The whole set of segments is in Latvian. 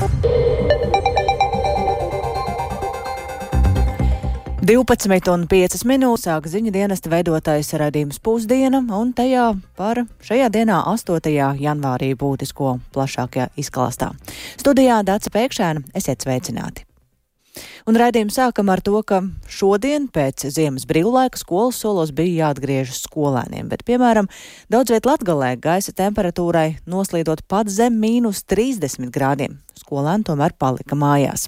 12,5 minūtes sāk ziņu dienesta veidotājs radījums pusdiena, un tajā par šajā dienā, 8. janvārī, būtisko plašākajā izklāstā. Studijā Dāca Pēkšēna, esiet sveicināti! Un raidījumu sākam ar to, ka šodien pēc ziemas brīvlaika skolas solos bija jāatgriežas skolēniem, bet, piemēram, daudz viet Latgalē gaisa temperatūrai noslīdot pat zem mīnus 30 grādiem. Skolēni tomēr palika mājās.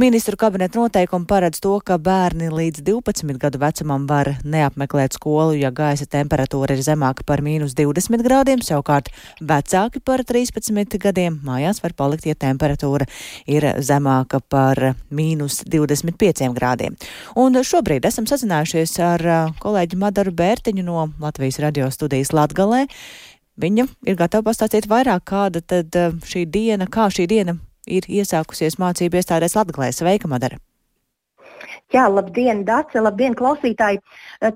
Ministru kabineta noteikumi paredz to, ka bērni līdz 12 gadu vecumam var neapmeklēt skolu, ja gaisa temperatūra ir zemāka par mīnus 20 grādiem, savukārt vecāki par 13 gadiem mājās var palikt, ja temperatūra ir zemāka par mīnus 25 grādiem. Un šobrīd esam sazinājušies ar kolēģi Madaru Bērtiņu no Latvijas radio studijas Latgalē. Viņa ir gatava pastāstīt vairāk, kāda tad šī diena, kā šī diena ir iesākusies mācību iestādēs Latgalē. Sveika, Madara! Jā, labdien, Dārsa, labdien, klausītāji!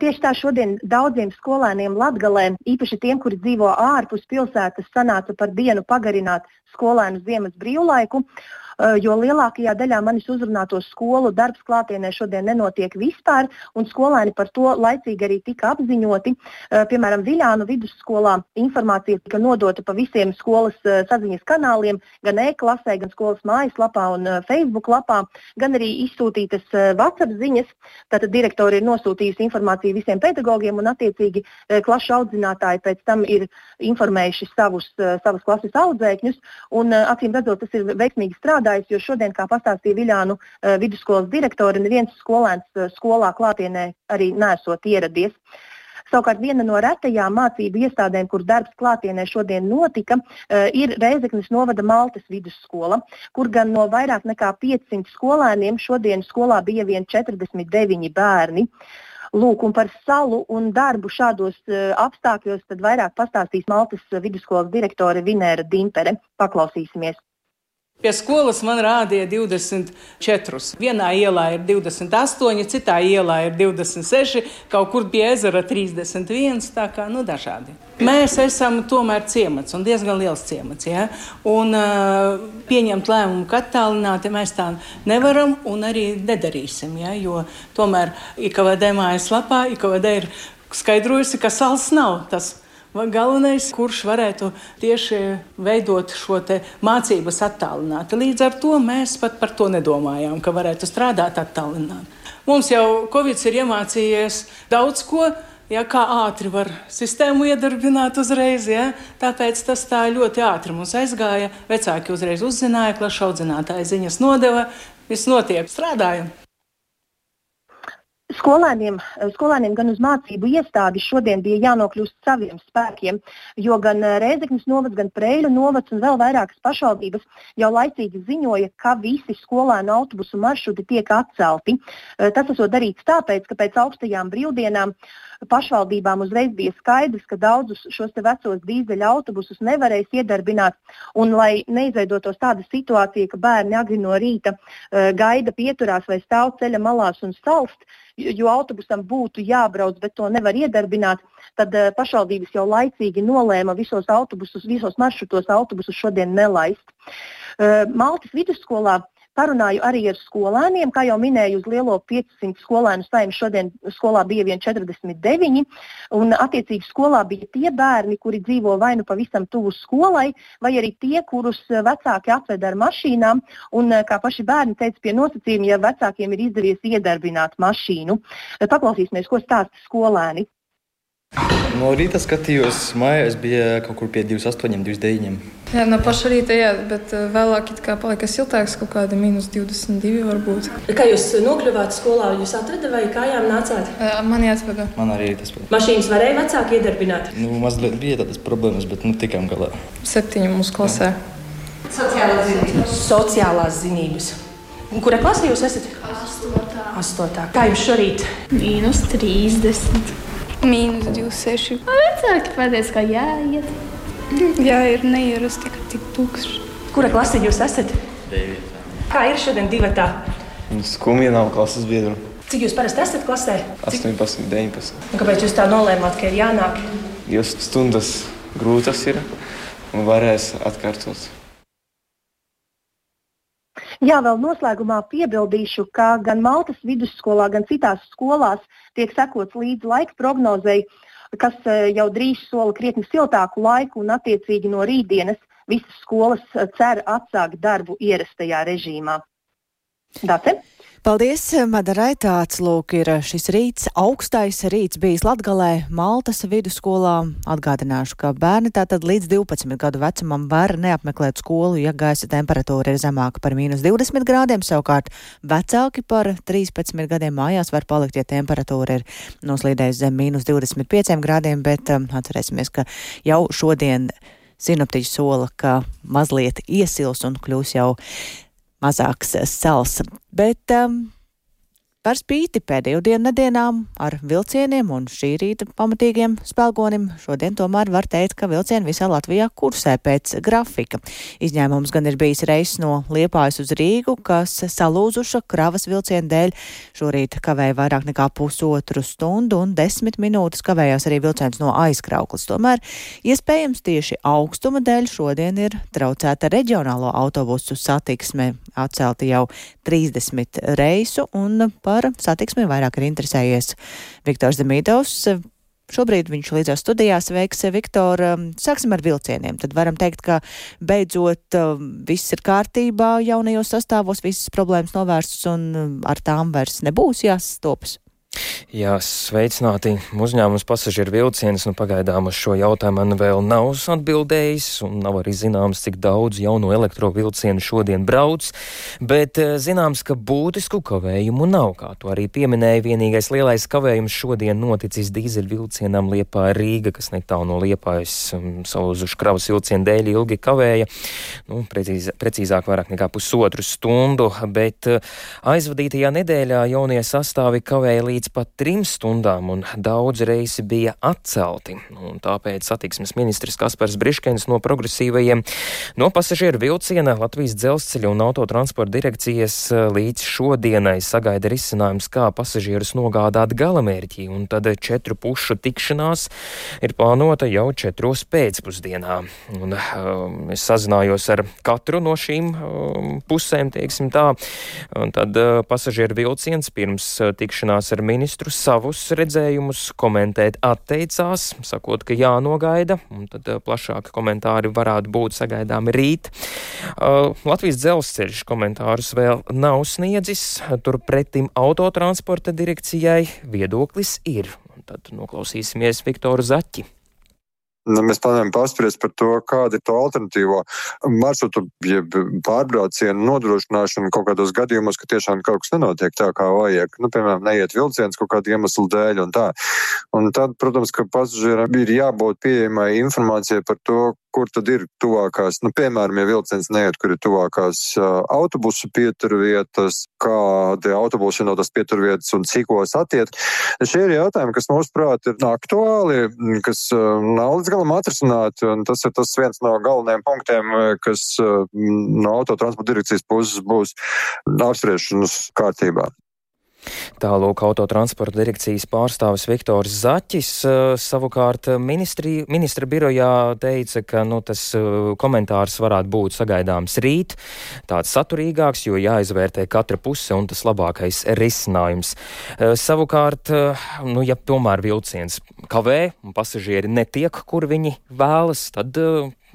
Tieši tā šodien daudziem skolēniem Latvijā, īpaši tiem, kuri dzīvo ārpus pilsētas, sanāca par dienu pagarināt skolēnu ziemas brīvlaiku. Eh, jo lielākajā daļā manis uzrunāto skolu darbs klātienē šodien nenotiek vispār, un skolēni par to laicīgi arī tika apziņoti. Eh, piemēram, Viļānu vidusskolā informācija tika nodota pa visiem skolas eh, saziņas kanāliem, gan e-klasē, gan skolas mājaslapā un Facebook lapā, gan arī izsūtītas WhatsApp ziņas. Tātad direktori ir nosūtījusi informāciju visiem pedagogiem un attiecīgi klašu audzinātāji pēc tam ir informējuši savus, savas klases audzēkņus. Un, acīm redzot, tas ir veiksmīgi strādājis strādājis, jo šodien, kā pastāstīja Viļānu uh, vidusskolas direktori, neviens skolēns uh, skolā klātienē arī nesot ieradies. Savukārt viena no retajām mācību iestādēm, kur darbs klātienē šodien notika, uh, ir Reizeknas novada Maltas vidusskola, kur gan no vairāk nekā 500 skolēniem šodien skolā bija vien 49 bērni. Lūk, par salu un darbu šādos uh, apstākļos vairāk pastāstīs Maltas vidusskolas direktore Vinēra Dimpere. Paklausīsimies! Pie skolas man rādīja 24. Vienā ielā ir 28, citā ielā ir 26, kaut kur pie ezera 31. Tā kā nu, dažādi. Mēs esam tomēr ciemats un diezgan liels ciemats. Ja? Un, uh, pieņemt lēmumu, ka attālināti mēs tā nevaram un arī nedarīsim. Ja? Jo tomēr IKVD mājaslapā IKVD ir skaidrojusi, ka sals nav tas galvenais, kurš varētu tieši veidot šo mācības attālināti. Līdz ar to mēs pat par to nedomājām, ka varētu strādāt attālināti. Mums jau Covid ir iemācījies daudz ko. Ja, kā ātri var sistēmu iedarbināt uzreiz, ja? tāpēc tas tā ļoti ātri mums aizgāja. Vecāki uzreiz uzzināja, klašu audzinātāji ziņas nodeva, viss notiek, strādājam. Skolēniem, skolēniem gan uz mācību iestādi šodien bija jānokļūst saviem spēkiem, jo gan Rēzeknas novads, gan Preļu novads un vēl vairākas pašvaldības jau laicīgi ziņoja, ka visi skolēnu autobusu maršruti tiek atcelti. Tas esot darīts tāpēc, ka pēc augstajām brīvdienām pašvaldībām uzreiz bija skaidrs, ka daudzus šos vecos dīzeļa autobusus nevarēs iedarbināt. Un, lai neizveidotos tāda situācija, ka bērni agri no rīta uh, gaida pieturās vai stāv ceļa malās un salst, jo autobusam būtu jābrauc, bet to nevar iedarbināt, tad uh, pašvaldības jau laicīgi nolēma visos autobusus, visos maršrutos autobusus šodien nelaist. Uh, Maltas vidusskolā Parunāju arī ar skolēniem, kā jau minēju, uz lielo 500 skolēnu saimnu šodien skolā bija vien 49, un attiecīgi skolā bija tie bērni, kuri dzīvo vai nu pavisam tuvu skolai, vai arī tie, kurus vecāki atved ar mašīnām, un kā paši bērni teica, pie nosacījuma, ja vecākiem ir izdevies iedarbināt mašīnu. Paklausīsimies, ko stāsta skolēni. No rīta skatījos, mājās bija kaut kur pie 28, 29. Jā, no paša rīta, jā, bet eh, vēlāk it palika siltāks, kaut kāda minus 22 varbūt. Kā jūs nokļuvāt skolā? Jūs atvedat vai kājām nācāt? Man jāatveda. Man arī tas pats. Mašīnas varēja vecāki iedarbināt? Nu, mazliet bija tādas problēmas, bet nu, tikām galā. Septiņi mūsu klasē. Sociālās zinības. Sociālās zinības. Un kurā klasē jūs esat? Astotā. Astotā. Kā jums šorīt? Mīnus 30. Mīnus 26. Vecāki pateica, ka jāiet. Jā, ir neierasti, ka tik tukšs. Kura klasē jūs esat? Devītā. Kā ir šodien divatā? Skumja nav klases biedru. Cik jūs parasti esat klasē? 18, 19. Un kāpēc jūs tā nolēmāt, ka ir jānāk? Jo stundas grūtas ir un varēs atkārtot. Jā, vēl noslēgumā piebildīšu, ka gan Maltas vidusskolā, gan citās skolās tiek sekots līdz laika prognozei, kas eh, jau drīz sola krietni siltāku laiku un attiecīgi no rītdienas visas skolas eh, cer atsākt darbu ierastajā režīmā. Date? Paldies, Madarai. Tāds lūk ir šis rīts. Augstais rīts bijis Latgalē, Maltas vidusskolā. Atgādināšu, ka bērni tātad līdz 12 gadu vecumam var neapmeklēt skolu, ja gaisa temperatūra ir zemāka par mīnus 20 grādiem. Savukārt vecāki par 13 gadiem mājās var palikt, ja temperatūra ir noslīdējusi zem mīnus 25 grādiem, bet um, atcerēsimies, ka jau šodien sinoptiķi sola, ka mazliet iesils un kļūs jau mazāks sals. Bet um, Par spīti pēdējo dienu nedēļām ar vilcieniem un šī rīta pamatīgiem spēlgonim šodien tomēr var teikt, ka vilcieni visā Latvijā kursē pēc grafika. Izņēmums gan ir bijis reiss no Liepājas uz Rīgu, kas salūzuša kravas vilcienu dēļ. Šorīt kavēja vairāk nekā pusotru stundu un desmit minūtes kavējās arī vilciens no aizkrauklis. Tomēr iespējams tieši augstuma dēļ šodien ir traucēta reģionālo autobusu satiksme. Atcelti jau 30 reisu un par par satiksmi vairāk ir interesējies Viktors Demīdovs. Šobrīd viņš līdzās studijās veiks Viktoru. Sāksim ar vilcieniem. Tad varam teikt, ka beidzot viss ir kārtībā jaunajos sastāvos, visas problēmas novērstas un ar tām vairs nebūs jāstopas. Jā, sveicināti. Uzņēmums pasažieru vilciens nu, pagaidām uz šo jautājumu vēl nav atbildējis, un nav arī zināms, cik daudz jauno elektrovilcienu šodien brauc, bet eh, zināms, ka būtisku kavējumu nav. Kā to arī pieminēja, vienīgais lielais kavējums šodien noticis dīzeļvilcienam Liepā Rīga, kas netālu no Liepājas um, salūzuši kravas vilcienu dēļ ilgi kavēja, nu, precīz, precīzāk vairāk nekā pusotru stundu, bet uh, aizvadītajā nedēļā jaunie sastāvi kavēja līdz līdz pat trim stundām, un daudz reisi bija atcelti. Un tāpēc satiksmes ministrs Kaspars Briškens no progresīvajiem no pasažieru vilciena Latvijas dzelzceļa un autotransporta direkcijas eh, līdz šodienai sagaida risinājums, kā pasažierus nogādāt galamērķī, un tad četru pušu tikšanās ir plānota jau četros pēcpusdienā. Un, um, es sazinājos ar katru no šīm um, pusēm, teiksim tā, un tad uh, pasažieru vilciens pirms uh, tikšanās ar ministru ministru savus redzējumus komentēt atteicās, sakot, ka jānogaida, un tad uh, plašāki komentāri varētu būt sagaidāmi rīt. Uh, Latvijas dzelzceļš komentārus vēl nav sniedzis, turpretim autotransporta direkcijai viedoklis ir. Un tad noklausīsimies Viktoru Zaķi. Nu, mēs plānojam paspriest par to, kāda ir to alternatīvo maršrutu, jeb pārbraucienu nodrošināšanu kaut kādos gadījumos, ka tiešām kaut kas nenotiek tā, kā vajag. Nu, piemēram, neiet vilciens kaut kādu iemeslu dēļ un tā. Un tad, protams, ka pasažieram ir jābūt pieejamai informācijai par to, kur tad ir tuvākās, nu, piemēram, ja vilciens neiet, kur ir tuvākās uh, autobusu pieturvietas, kādi autobusi no tās pieturvietas un cikos attiet. Šie ir jautājumi, kas mūsuprāt ir aktuāli, kas uh, nav līdz galam atrisināti, un tas ir tas viens no galvenajiem punktiem, kas uh, no autotransporta direkcijas puses būs apspriešanas kārtībā. Tālūk autotransporta direkcijas pārstāvis Viktors Zaķis savukārt ministri, ministra birojā teica, ka nu, tas komentārs varētu būt sagaidāms rīt, tāds saturīgāks, jo jāizvērtē katra puse un tas labākais risinājums. Savukārt, nu, ja tomēr vilciens kavē un pasažieri netiek, kur viņi vēlas, tad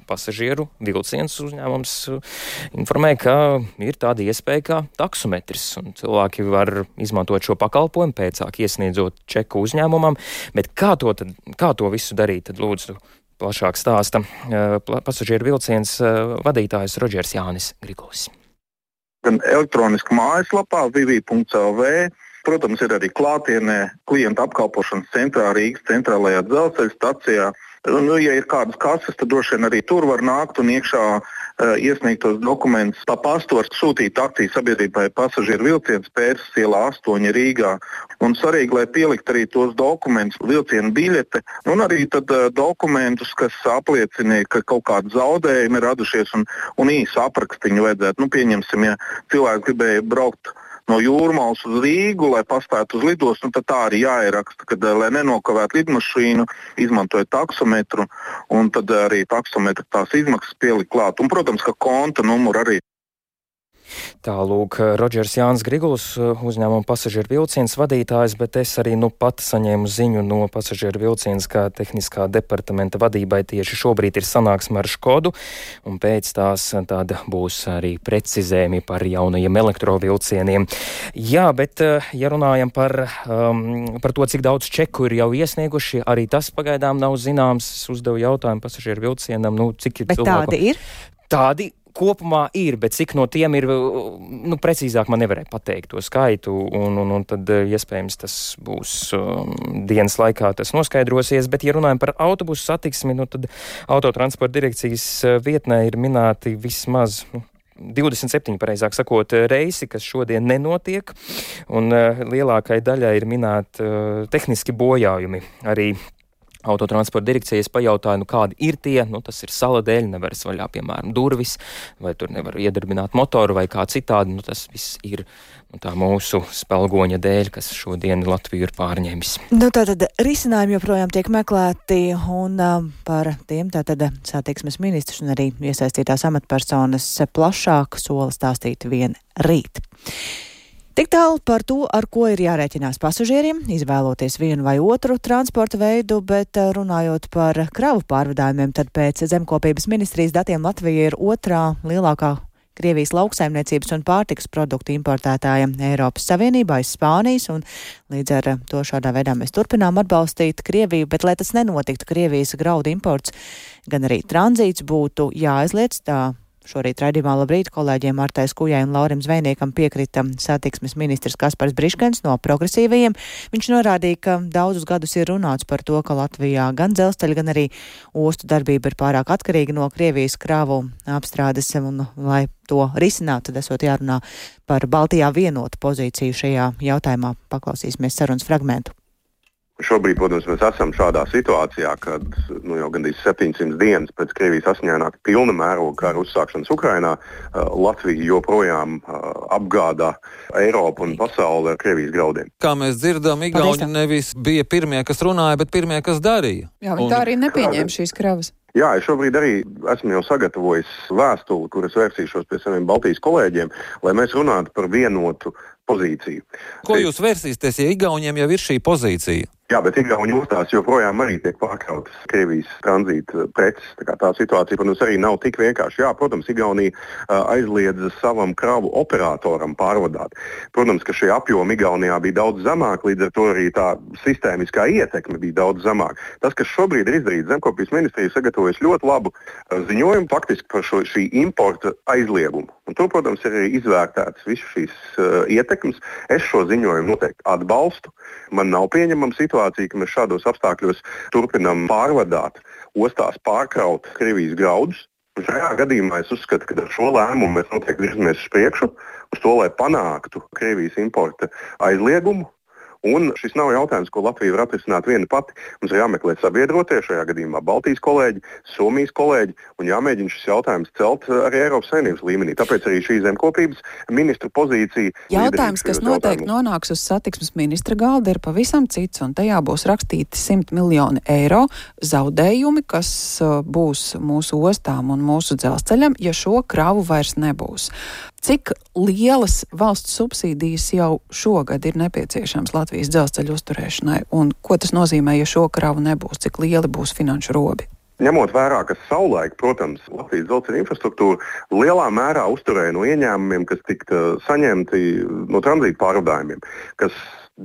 pasažieru vilciens uzņēmums uh, informē, ka ir tāda iespēja kā taksometrs, un cilvēki var izmantot šo pakalpojumu pēcāk iesniedzot čeku uzņēmumam, bet kā to, tad, kā to visu darīt, tad lūdzu plašāk stāsta uh, pasažieru vilciens uh, vadītājs Rodžers Jānis Grigulis. Gan elektroniski mājaslapā vivi.lv, protams, ir arī klātienē klienta apkalpošanas centrā Rīgas centrālajā dzelzceļa stacijā Nu, ja ir kādas kases, tad droši vien arī tur var nākt un iekšā uh, iesniegtos dokumentus. Pa pastu var sūtīt akciju sabiedrībai pasažieru vilciens Pērsas ielā 8 Rīgā. Un svarīgi, lai pielikt arī tos dokumentus, vilcienu biļete un arī tad, uh, dokumentus, kas apliecina, ka kaut kādi zaudējumi ir radušies un, un īsu aprakstiņu vajadzētu. Nu, pieņemsim, ja cilvēks gribēja braukt no jūrmālas uz Rīgu, lai paspētu uz lidostu, nu, tad tā arī jāieraksta, kad, eh, lai nenokavētu lidmašīnu, izmantoja taksometru, un tad arī taksometra tās izmaksas pielikt klāt. Un, protams, ka konta numuru arī Tālūk, Rodžers Jānis Griguls, uzņēmuma pasažieru vilciens vadītājs, bet es arī nu pat saņēmu ziņu no pasažieru vilciens, kā tehniskā departamenta vadībai tieši šobrīd ir sanāksme ar Škodu, un pēc tās tāda būs arī precizējumi par jaunajiem elektrovilcieniem. Jā, bet ja runājam par, um, par to, cik daudz čeku ir jau iesnieguši, arī tas pagaidām nav zināms. Es uzdevu jautājumu pasažieru vilcienam, nu, cik ir bet cilvēku. tādi ir? Tādi kopumā ir, bet cik no tiem ir, nu, precīzāk man nevarēja pateikt to skaitu, un, un, un tad eh, iespējams tas būs um, dienas laikā tas noskaidrosies, bet, ja runājam par autobusu satiksmi, nu, tad autotransporta direkcijas eh, vietnē ir minēti vismaz. Nu, 27, pareizāk sakot, reisi, kas šodien nenotiek, un uh, lielākai daļai ir minēti uh, tehniski bojājumi. Arī Autotransporta direkcijas pajautāja, nu, kādi ir tie, nu, tas ir sala dēļ, nevar vaļā, piemēram, durvis, vai tur nevar iedarbināt motoru vai kā citādi. Nu, tas viss ir nu, mūsu spēlgoņa dēļ, kas šodien Latviju ir pārņēmis. Nu, tātad risinājumi joprojām tiek meklēti, un uh, par tiem tātad satiksmes ministrs un arī iesaistītās amatpersonas plašāk sola stāstīt vien rīt. Tik tālu par to, ar ko ir jārēķinās pasažieriem, izvēloties vienu vai otru transporta veidu, bet eh, runājot par kravu pārvadājumiem, tad pēc zemkopības ministrijas datiem Latvija ir otrā lielākā Krievijas lauksaimniecības un pārtiks produktu importētāja Eiropas Savienībā aiz Spānijas, un līdz ar to šādā veidā mēs turpinām atbalstīt Krieviju, bet, lai tas nenotiktu, Krievijas graudu imports, gan arī tranzīts būtu jāaizliedz, tā Šorīt raidījumā labrīt kolēģiem Martais Kujai un Laurim Zvejniekam piekrita satiksmes ministrs Kaspars Briškens no progresīvajiem. Viņš norādīja, ka daudzus gadus ir runāts par to, ka Latvijā gan dzelzceļa, gan arī ostu darbība ir pārāk atkarīga no Krievijas krāvu apstrādes, un lai to risinātu, tad esot jārunā par Baltijā vienotu pozīciju šajā jautājumā. Paklausīsimies sarunas fragmentu. Šobrīd, protams, mēs esam šādā situācijā, kad nu, jau gandrīz 700 dienas pēc Krievijas asiņaināk pilna mēroga kara uzsākšanas Ukrainā Latvija joprojām apgādā Eiropu un pasauli ar Krievijas graudiem. Kā mēs dzirdam, Igauni nevis bija pirmie, kas runāja, bet pirmie, kas darīja. Jā, viņi un... tā arī nepieņēma šīs kravas. Jā, es šobrīd arī esmu jau sagatavojis vēstuli, kuras vērsīšos pie saviem Baltijas kolēģiem, lai mēs runātu par vienotu pozīciju. Ko jūs vērsīsieties, ja Igauniem jau ir šī pozīcija? Jā, bet Igauni ostās joprojām arī tiek pārkrautas Krievijas tranzīta preces. Tā, tā situācija, protams, arī nav tik vienkārša. Jā, protams, Igaunija aizliedza savam kravu operatoram pārvadāt. Protams, ka šie apjomi Igaunijā bija daudz zemāki, līdz ar to arī tā sistēmiskā ietekme bija daudz zemāka. Tas, kas šobrīd ir izdarīts, Zemkopijas ministrija sagatavojas ļoti labu ziņojumu faktiski par šo, šī importa aizliegumu. Un tur, protams, ir arī izvērtētas visas šīs uh, ietekmes. Es šo ziņojumu noteikti atbalstu. Man nav pieņemama situācija, ka mēs šādos apstākļos turpinām pārvadāt ostās pārkraut Krievijas graudus. Šajā gadījumā es uzskatu, ka ar šo lēmumu mēs noteikti virzamies uz priekšu, uz to, lai panāktu Krievijas importa aizliegumu. Un šis nav jautājums, ko Latvija var atrisināt viena pati. Mums ir jāmeklē sabiedrotie, šajā gadījumā Baltijas kolēģi, Somijas kolēģi, un jāmēģina šis jautājums celt arī Eiropas saimnības līmenī. Tāpēc arī šī zemkopības ministra pozīcija. Jautājums, kas noteikti jautājumus. nonāks uz satiksmes ministra galda, ir pavisam cits, un tajā būs rakstīti 100 miljoni eiro zaudējumi, kas uh, būs mūsu ostām un mūsu dzelzceļam, ja šo kravu vairs nebūs. Cik lielas valsts subsīdijas jau šogad ir nepieciešams Latvijas dzelzceļa uzturēšanai, un ko tas nozīmē, ja šo kravu nebūs, cik lieli būs finanšu robi? Ņemot vērā, ka savulaik, protams, Latvijas dzelzceļa infrastruktūra lielā mērā uzturēja no ieņēmumiem, kas tika saņemti no tranzīta pārvadājumiem, kas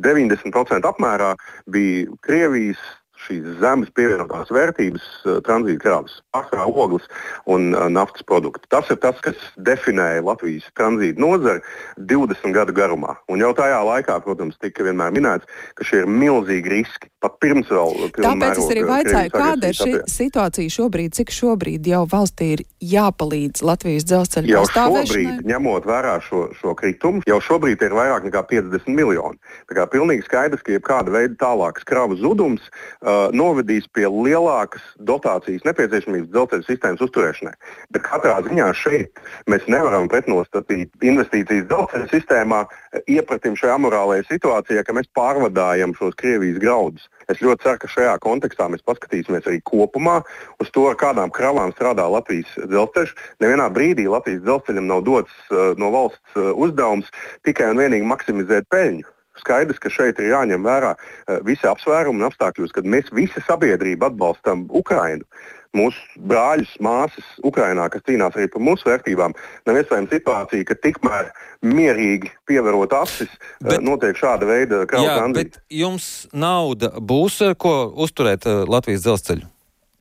90% apmērā bija Krievijas šīs zemes pievienotās vērtības uh, tranzīta krāvas, pārsvarā ogles un uh, naftas produkti. Tas ir tas, kas definēja Latvijas tranzīta nozari 20 gadu garumā. Un jau tajā laikā, protams, tika vienmēr minēts, ka šie ir milzīgi riski. Pat pirms vēl. Tāpēc es arī vaicāju, kāda ir šī situācija šobrīd, cik šobrīd jau valstī ir jāpalīdz Latvijas dzelzceļa jau šobrīd, ņemot vērā šo, šo kritumu, jau šobrīd ir vairāk nekā 50 miljoni. Tā kā pilnīgi skaidrs, ka jebkāda veida tālākas kravu zudums uh, uh, novedīs pie lielākas dotācijas nepieciešamības dzelzceļa sistēmas uzturēšanai. Bet katrā ziņā šeit mēs nevaram pretnostatīt investīcijas dzelzceļa sistēmā iepratim šajā amorālajā situācijā, ka mēs pārvadājam šos Krievijas graudus. Es ļoti ceru, ka šajā kontekstā mēs paskatīsimies arī kopumā uz to, ar kādām kravām strādā Latvijas dzelzceļš. Nevienā brīdī Latvijas dzelzceļam nav dots uh, no valsts uh, uzdevums tikai un vienīgi maksimizēt peļņu. Skaidrs, ka šeit ir jāņem vērā uh, visi apsvērumi un apstākļos, kad mēs visi sabiedrība atbalstam Ukrainu. Mūsu brāļus, māsas Ukrajinā, kas cīnās arī par mūsu vērtībām, nav iespējama situācija, ka tikmēr mierīgi pievarot acis, uh, bet, notiek šāda veida kraujas. Jums nauda būs, ko uzturēt Latvijas dzelzceļu?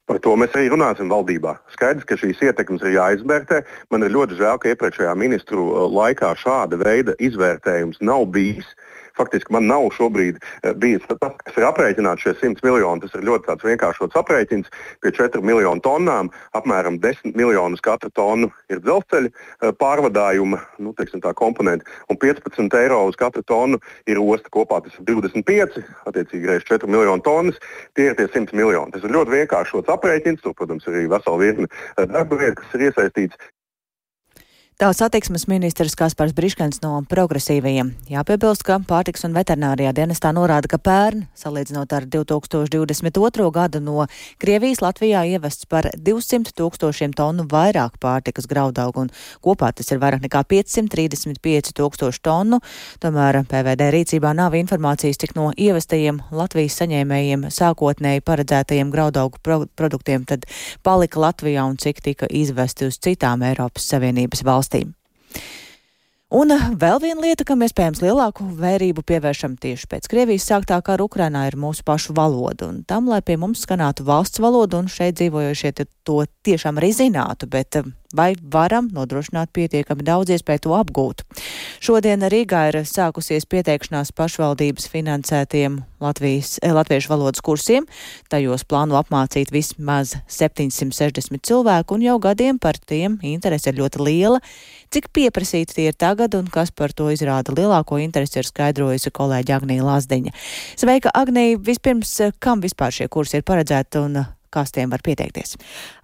Par to mēs arī runāsim valdībā. Skaidrs, ka šīs ietekmes ir jāizvērtē. Man ir ļoti žēl, ka iepriekšējā ministru laikā šāda veida izvērtējums nav bijis. Uh, Faktiski man nav šobrīd eh, bijis tas, kas ir aprēķināts šie 100 miljoni. Tas ir ļoti vienkāršots aprēķins. Pie 4 miljonu tonnām apmēram 10 miljonus katru tonu ir dzelzceļa eh, pārvadājuma nu, teiksim, komponenti, un 15 eiro uz katru tonu ir osta kopā. Tas ir 25, attiecīgi reizes 4 miljonu tonnas. Tie ir tie 100 miljoni. Tas ir ļoti vienkāršots aprēķins. Tur, protams, ir arī vesela virkne eh, darba vietu, kas ir iesaistīts. Tā satiksmes ministrs Kaspars Briškens no progresīvajiem. Jāpiebilst, ka pārtiks un veterinārijā dienestā norāda, ka pērn, salīdzinot ar 2022. gadu, no Krievijas Latvijā ievests par 200 tūkstošiem tonu vairāk pārtikas graudaugu, un kopā tas ir vairāk nekā 535 tūkstoši tonu. Tomēr PVD rīcībā nav informācijas, cik no ievestajiem Latvijas saņēmējiem sākotnēji paredzētajiem graudaugu pro produktiem tad palika Latvijā un cik tika izvesti uz citām Eiropas Savienības valstīm valstīm. Un vēl viena lieta, kam iespējams lielāku vērību pievēršam tieši pēc Krievijas sāktā kara Ukrainā, ir mūsu pašu valoda. Un tam, lai pie mums skanātu valsts valoda un šeit dzīvojošie to tiešām arī zinātu, bet vai varam nodrošināt pietiekami daudz iespēju to apgūt. Šodien Rīgā ir sākusies pieteikšanās pašvaldības finansētiem Latvijas, eh, latviešu valodas kursiem. Tajos plāno apmācīt vismaz 760 cilvēku, un jau gadiem par tiem interese ir ļoti liela. Cik pieprasīti tie ir tagad, un kas par to izrāda lielāko interesi, ir skaidrojusi kolēģi Agnija Lazdiņa. Sveika, Agnija! Vispirms, kam vispār šie kursi ir paredzēti un kas tiem var pieteikties?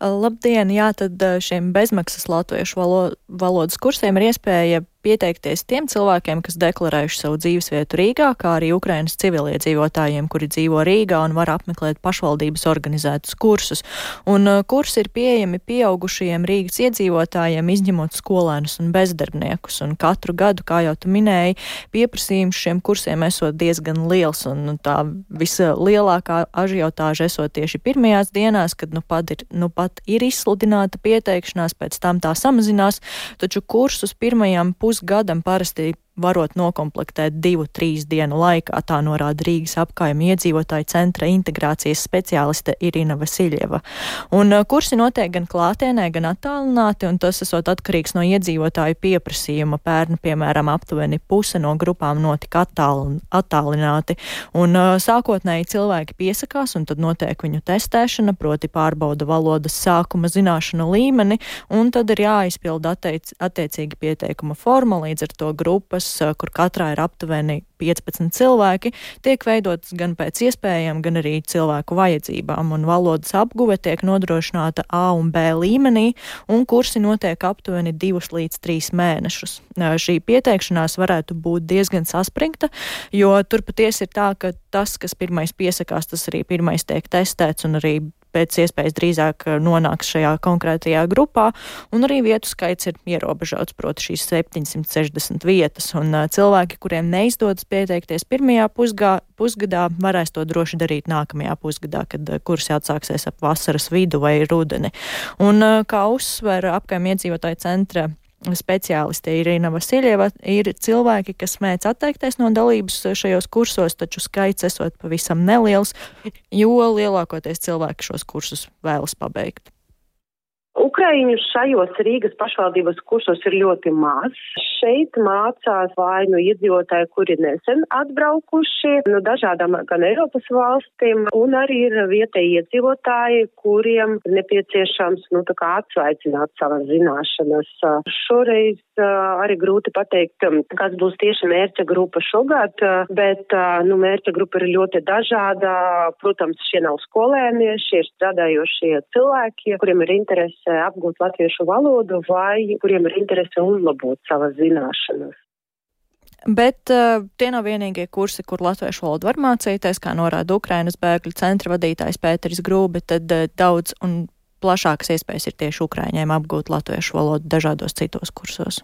Labdien! Jā, tad eh, šiem bezmaksas latviešu valo, valodas kursiem ir iespēja pieteikties tiem cilvēkiem, kas deklarējuši savu dzīvesvietu Rīgā, kā arī Ukrainas civiliedzīvotājiem, kuri dzīvo Rīgā un var apmeklēt pašvaldības organizētus kursus. Un uh, kursi ir pieejami pieaugušajiem Rīgas iedzīvotājiem, izņemot skolēnus un bezdarbniekus. Un katru gadu, kā jau tu minēji, pieprasījums šiem kursiem esot diezgan liels, un nu, tā vislielākā ažiotāža esot tieši pirmajās dienās, kad nu pat ir, nu pat ir izsludināta pieteikšanās, pēc tam tā samazinās, taču kursus pirmajam pusgadam pusgadam parasti varot nokomplektēt divu, trīs dienu laikā, tā norāda Rīgas apkaimē iedzīvotāju centra integrācijas speciāliste Irina Vasiljeva. Un uh, kursi notiek gan klātienē, gan attālināti, un tas esot atkarīgs no iedzīvotāju pieprasījuma. Pērnu, piemēram, aptuveni puse no grupām notika attālin, attālināti, un uh, sākotnēji cilvēki piesakās, un tad notiek viņu testēšana, proti pārbauda valodas sākuma zināšanu līmeni, un tad ir jāizpild atteic, attiecīgi pieteikuma forma, līdz ar to grupas grupas, kur katrā ir aptuveni 15 cilvēki, tiek veidotas gan pēc iespējām, gan arī cilvēku vajadzībām, un valodas apguve tiek nodrošināta A un B līmenī, un kursi notiek aptuveni 2 līdz 3 mēnešus. Šī pieteikšanās varētu būt diezgan saspringta, jo tur patiesi ir tā, ka tas, kas pirmais piesakās, tas arī pirmais tiek testēts un arī pēc iespējas drīzāk eh, nonāks šajā konkrētajā grupā, un arī vietu skaits ir ierobežots, proti šīs 760 vietas, un uh, cilvēki, kuriem neizdodas pieteikties pirmajā pusgā, pusgadā, varēs to droši darīt nākamajā pusgadā, kad uh, kursi atsāksies ap vasaras vidu vai rudeni. Un kā uzsver apkaimē iedzīvotāju centra speciāliste Irina Vasiljeva ir cilvēki, kas mēdz atteikties no dalības šajos kursos, taču skaits esot pavisam neliels, jo lielākoties cilvēki šos kursus vēlas pabeigt. Ukraiņu šajos Rīgas pašvaldības kursos ir ļoti maz. Šeit mācās vai nu iedzīvotāji, kuri nesen atbraukuši no dažādām gan Eiropas valstīm, un arī ir vietēji iedzīvotāji, kuriem nepieciešams, nu, atsvaicināt savas zināšanas. Šoreiz arī grūti pateikt, kas būs tieši mērķa grupa šogad, bet, nu, mērķa grupa ir ļoti dažāda. Protams, šie nav skolēni, šie ir strādājošie cilvēki, kuriem ir interese apgūt latviešu valodu vai kuriem ir interese uzlabot savas zināšanas. Bet uh, tie nav vienīgie kursi, kur latviešu valodu var mācīties, kā norāda Ukrainas bēgļu centra vadītājs Pēteris Grūbi, tad uh, daudz un plašākas iespējas ir tieši Ukraiņiem apgūt latviešu valodu dažādos citos kursos.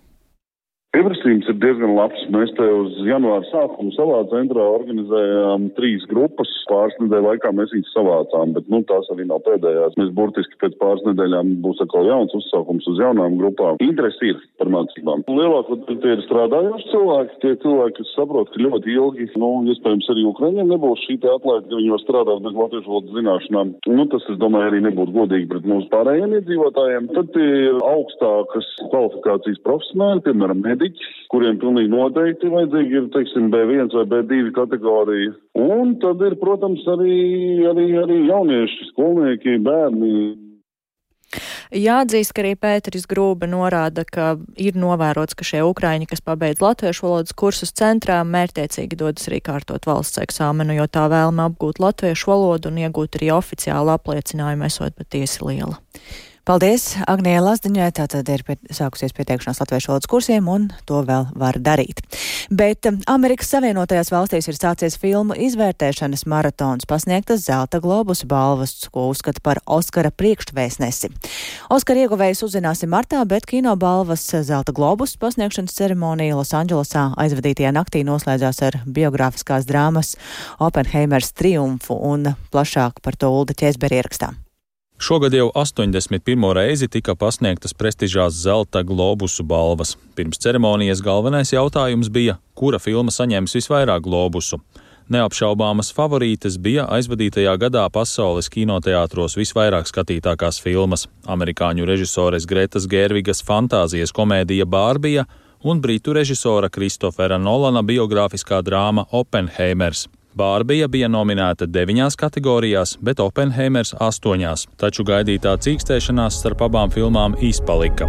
Pieprasījums ir diezgan labs. Mēs te uz janvāra sākumu savā centrā organizējām trīs grupas. Pāris nedēļu laikā mēs viņus savācām, bet nu, tās arī nav pēdējās. Mēs burtiski pēc pāris nedēļām būs atkal jauns uzsaukums uz jaunām grupām. Interesi ir par mācībām. Lielākoties tie ir strādājoši cilvēki, tie cilvēki, kas saprot, ka ļoti ilgi, nu, iespējams, arī Ukraiņiem nebūs šī atlaide, ka viņi var strādāt bez latviešu valodas zināšanām. Nu, tas, es domāju, arī nebūtu godīgi pret mūsu pārējiem iedzīvotājiem. Tad ir augstākas kvalifikācijas profesionāļi, piemēram, mediķi, kuriem pilnīgi noteikti vajadzīgi ir, teiksim, B1 vai B2 kategorija. Un tad ir, protams, arī, arī, arī jaunieši, skolnieki, bērni. Jāatzīst, ka arī Pēteris Grūba norāda, ka ir novērots, ka šie ukraiņi, kas pabeidz latviešu valodas kursus centrā, mērtiecīgi dodas arī kārtot valsts eksāmenu, jo tā vēlme apgūt latviešu valodu un iegūt arī oficiālu apliecinājumu esot patiesi liela. Paldies Agnijai Lazdiņai, tātad ir pie, sākusies pieteikšanās latviešu valodas kursiem un to vēl var darīt. Bet um, Amerikas Savienotajās valstīs ir sācies filmu izvērtēšanas maratons pasniegtas Zelta globus balvas, ko uzskata par Oskara priekšvēsnesi. Oskara ieguvējus uzzināsim martā, bet kino balvas Zelta globus pasniegšanas ceremonija Losandželosā aizvadītajā naktī noslēdzās ar biogrāfiskās drāmas Oppenheimers triumfu un plašāk par to Ulda Ķēzberi ierakstā. Šogad jau 81. reizi tika pasniegtas prestižās zelta globusu balvas. Pirms ceremonijas galvenais jautājums bija, kura filma saņems visvairāk globusu. Neapšaubāmas favorītes bija aizvadītajā gadā pasaules kinoteātros visvairāk skatītākās filmas - amerikāņu režisores Gretas Gērvigas fantāzijas komēdija Bārbija un britu režisora Kristofera Nolana biogrāfiskā drāma Oppenheimers. Bārbija bija nominēta deviņās kategorijās, bet Oppenheimers astoņās, taču gaidītā cīkstēšanās starp abām filmām izpalika.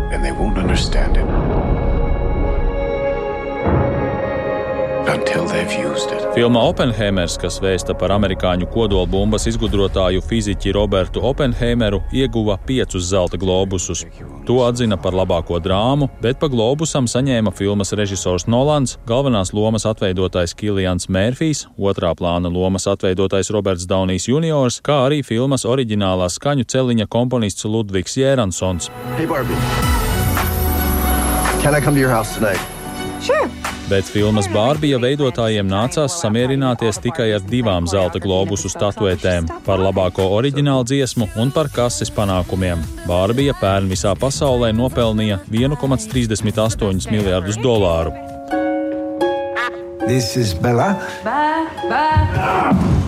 Filma Oppenheimers, kas vēsta par amerikāņu kodolbumbas izgudrotāju fiziķi Robertu Oppenheimeru, ieguva piecus zelta globusus. To atzina par labāko drāmu, bet pa globusam saņēma filmas režisors Nolans, galvenās lomas atveidotais Kilians Mērfijs, otrā plāna lomas atveidotais Roberts Daunijs Juniors, kā arī filmas oriģinālā skaņu celiņa komponists Ludvigs Jēransons. Hey Barbie. Can I come to your house tonight? Sure bet filmas Bārbija veidotājiem nācās samierināties tikai ar divām zelta globusu statuetēm - par labāko oriģinālu dziesmu un par kases panākumiem. Bārbija pērn visā pasaulē nopelnīja 1,38 miljardus dolāru. This is Bella. Bye, bye.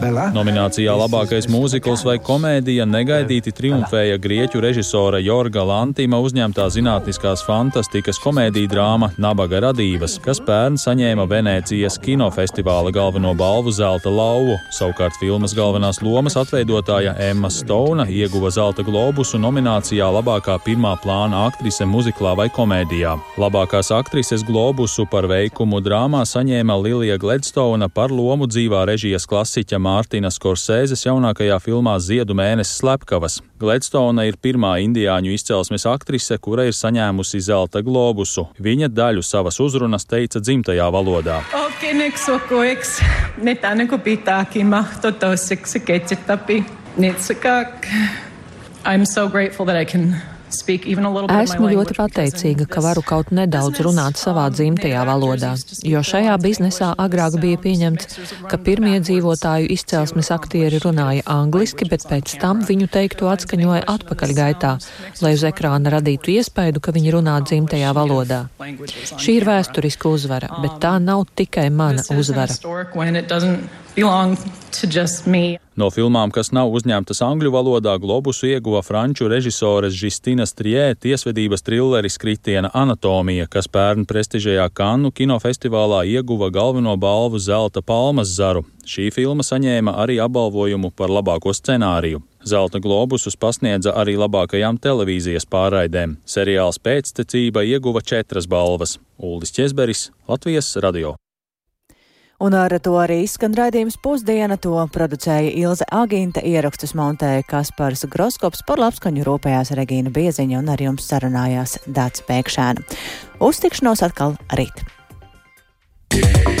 Nominācijā labākais mūzikls vai komēdija negaidīti triumfēja grieķu režisora Jorga Lantīma uzņemtā zinātniskās fantastikas komēdija drāma Nabaga radības, kas pērn saņēma Venēcijas kinofestivāla galveno balvu Zelta lauvu. Savukārt filmas galvenās lomas atveidotāja Emma Stone ieguva Zelta globusu nominācijā labākā pirmā plāna aktrise muziklā vai komēdijā. Labākās aktrises globusu par veikumu drāmā saņēma Lilija Gledstone par lomu dzīvā režijas klasiķa Mārtiņa Skorsēzes jaunākajā filmā Ziedu mēnesis slepkavas. Gledstone ir pirmā indiāņu izcelsmes aktrise, kura ir saņēmusi zelta globusu. Viņa daļu savas uzrunas teica dzimtajā valodā. I'm so grateful that I can Esmu ļoti pateicīga, ka varu kaut nedaudz runāt savā dzimtajā valodā, jo šajā biznesā agrāk bija pieņemts, ka pirmie dzīvotāju izcelsmes aktieri runāja angliski, bet pēc tam viņu teikto atskaņoja atpakaļgaitā, lai uz ekrāna radītu iespaidu, ka viņi runā dzimtajā valodā. Šī ir vēsturiska uzvara, bet tā nav tikai mana uzvara. Belong to just me. No filmām, kas nav uzņemtas angļu valodā, globusu ieguva franču režisores Žistinas Trijē tiesvedības trilleris Kritiena anatomija, kas pērn prestižajā Kannu kinofestivālā ieguva galveno balvu Zelta palmas zaru. Šī filma saņēma arī apbalvojumu par labāko scenāriju. Zelta globusus pasniedza arī labākajām televīzijas pārraidēm. Seriāls pēctecība ieguva četras balvas. Uldis Česberis, Latvijas radio. Un ar to arī izskan raidījums pusdiena. To producēja Ilze Agīnta, ierakstus montēja Kaspars Groskops, par labskaņu rūpējās Regīna Bieziņa un ar jums sarunājās Dāts Pēkšēna. Uztikšanos atkal rīt! Yeah.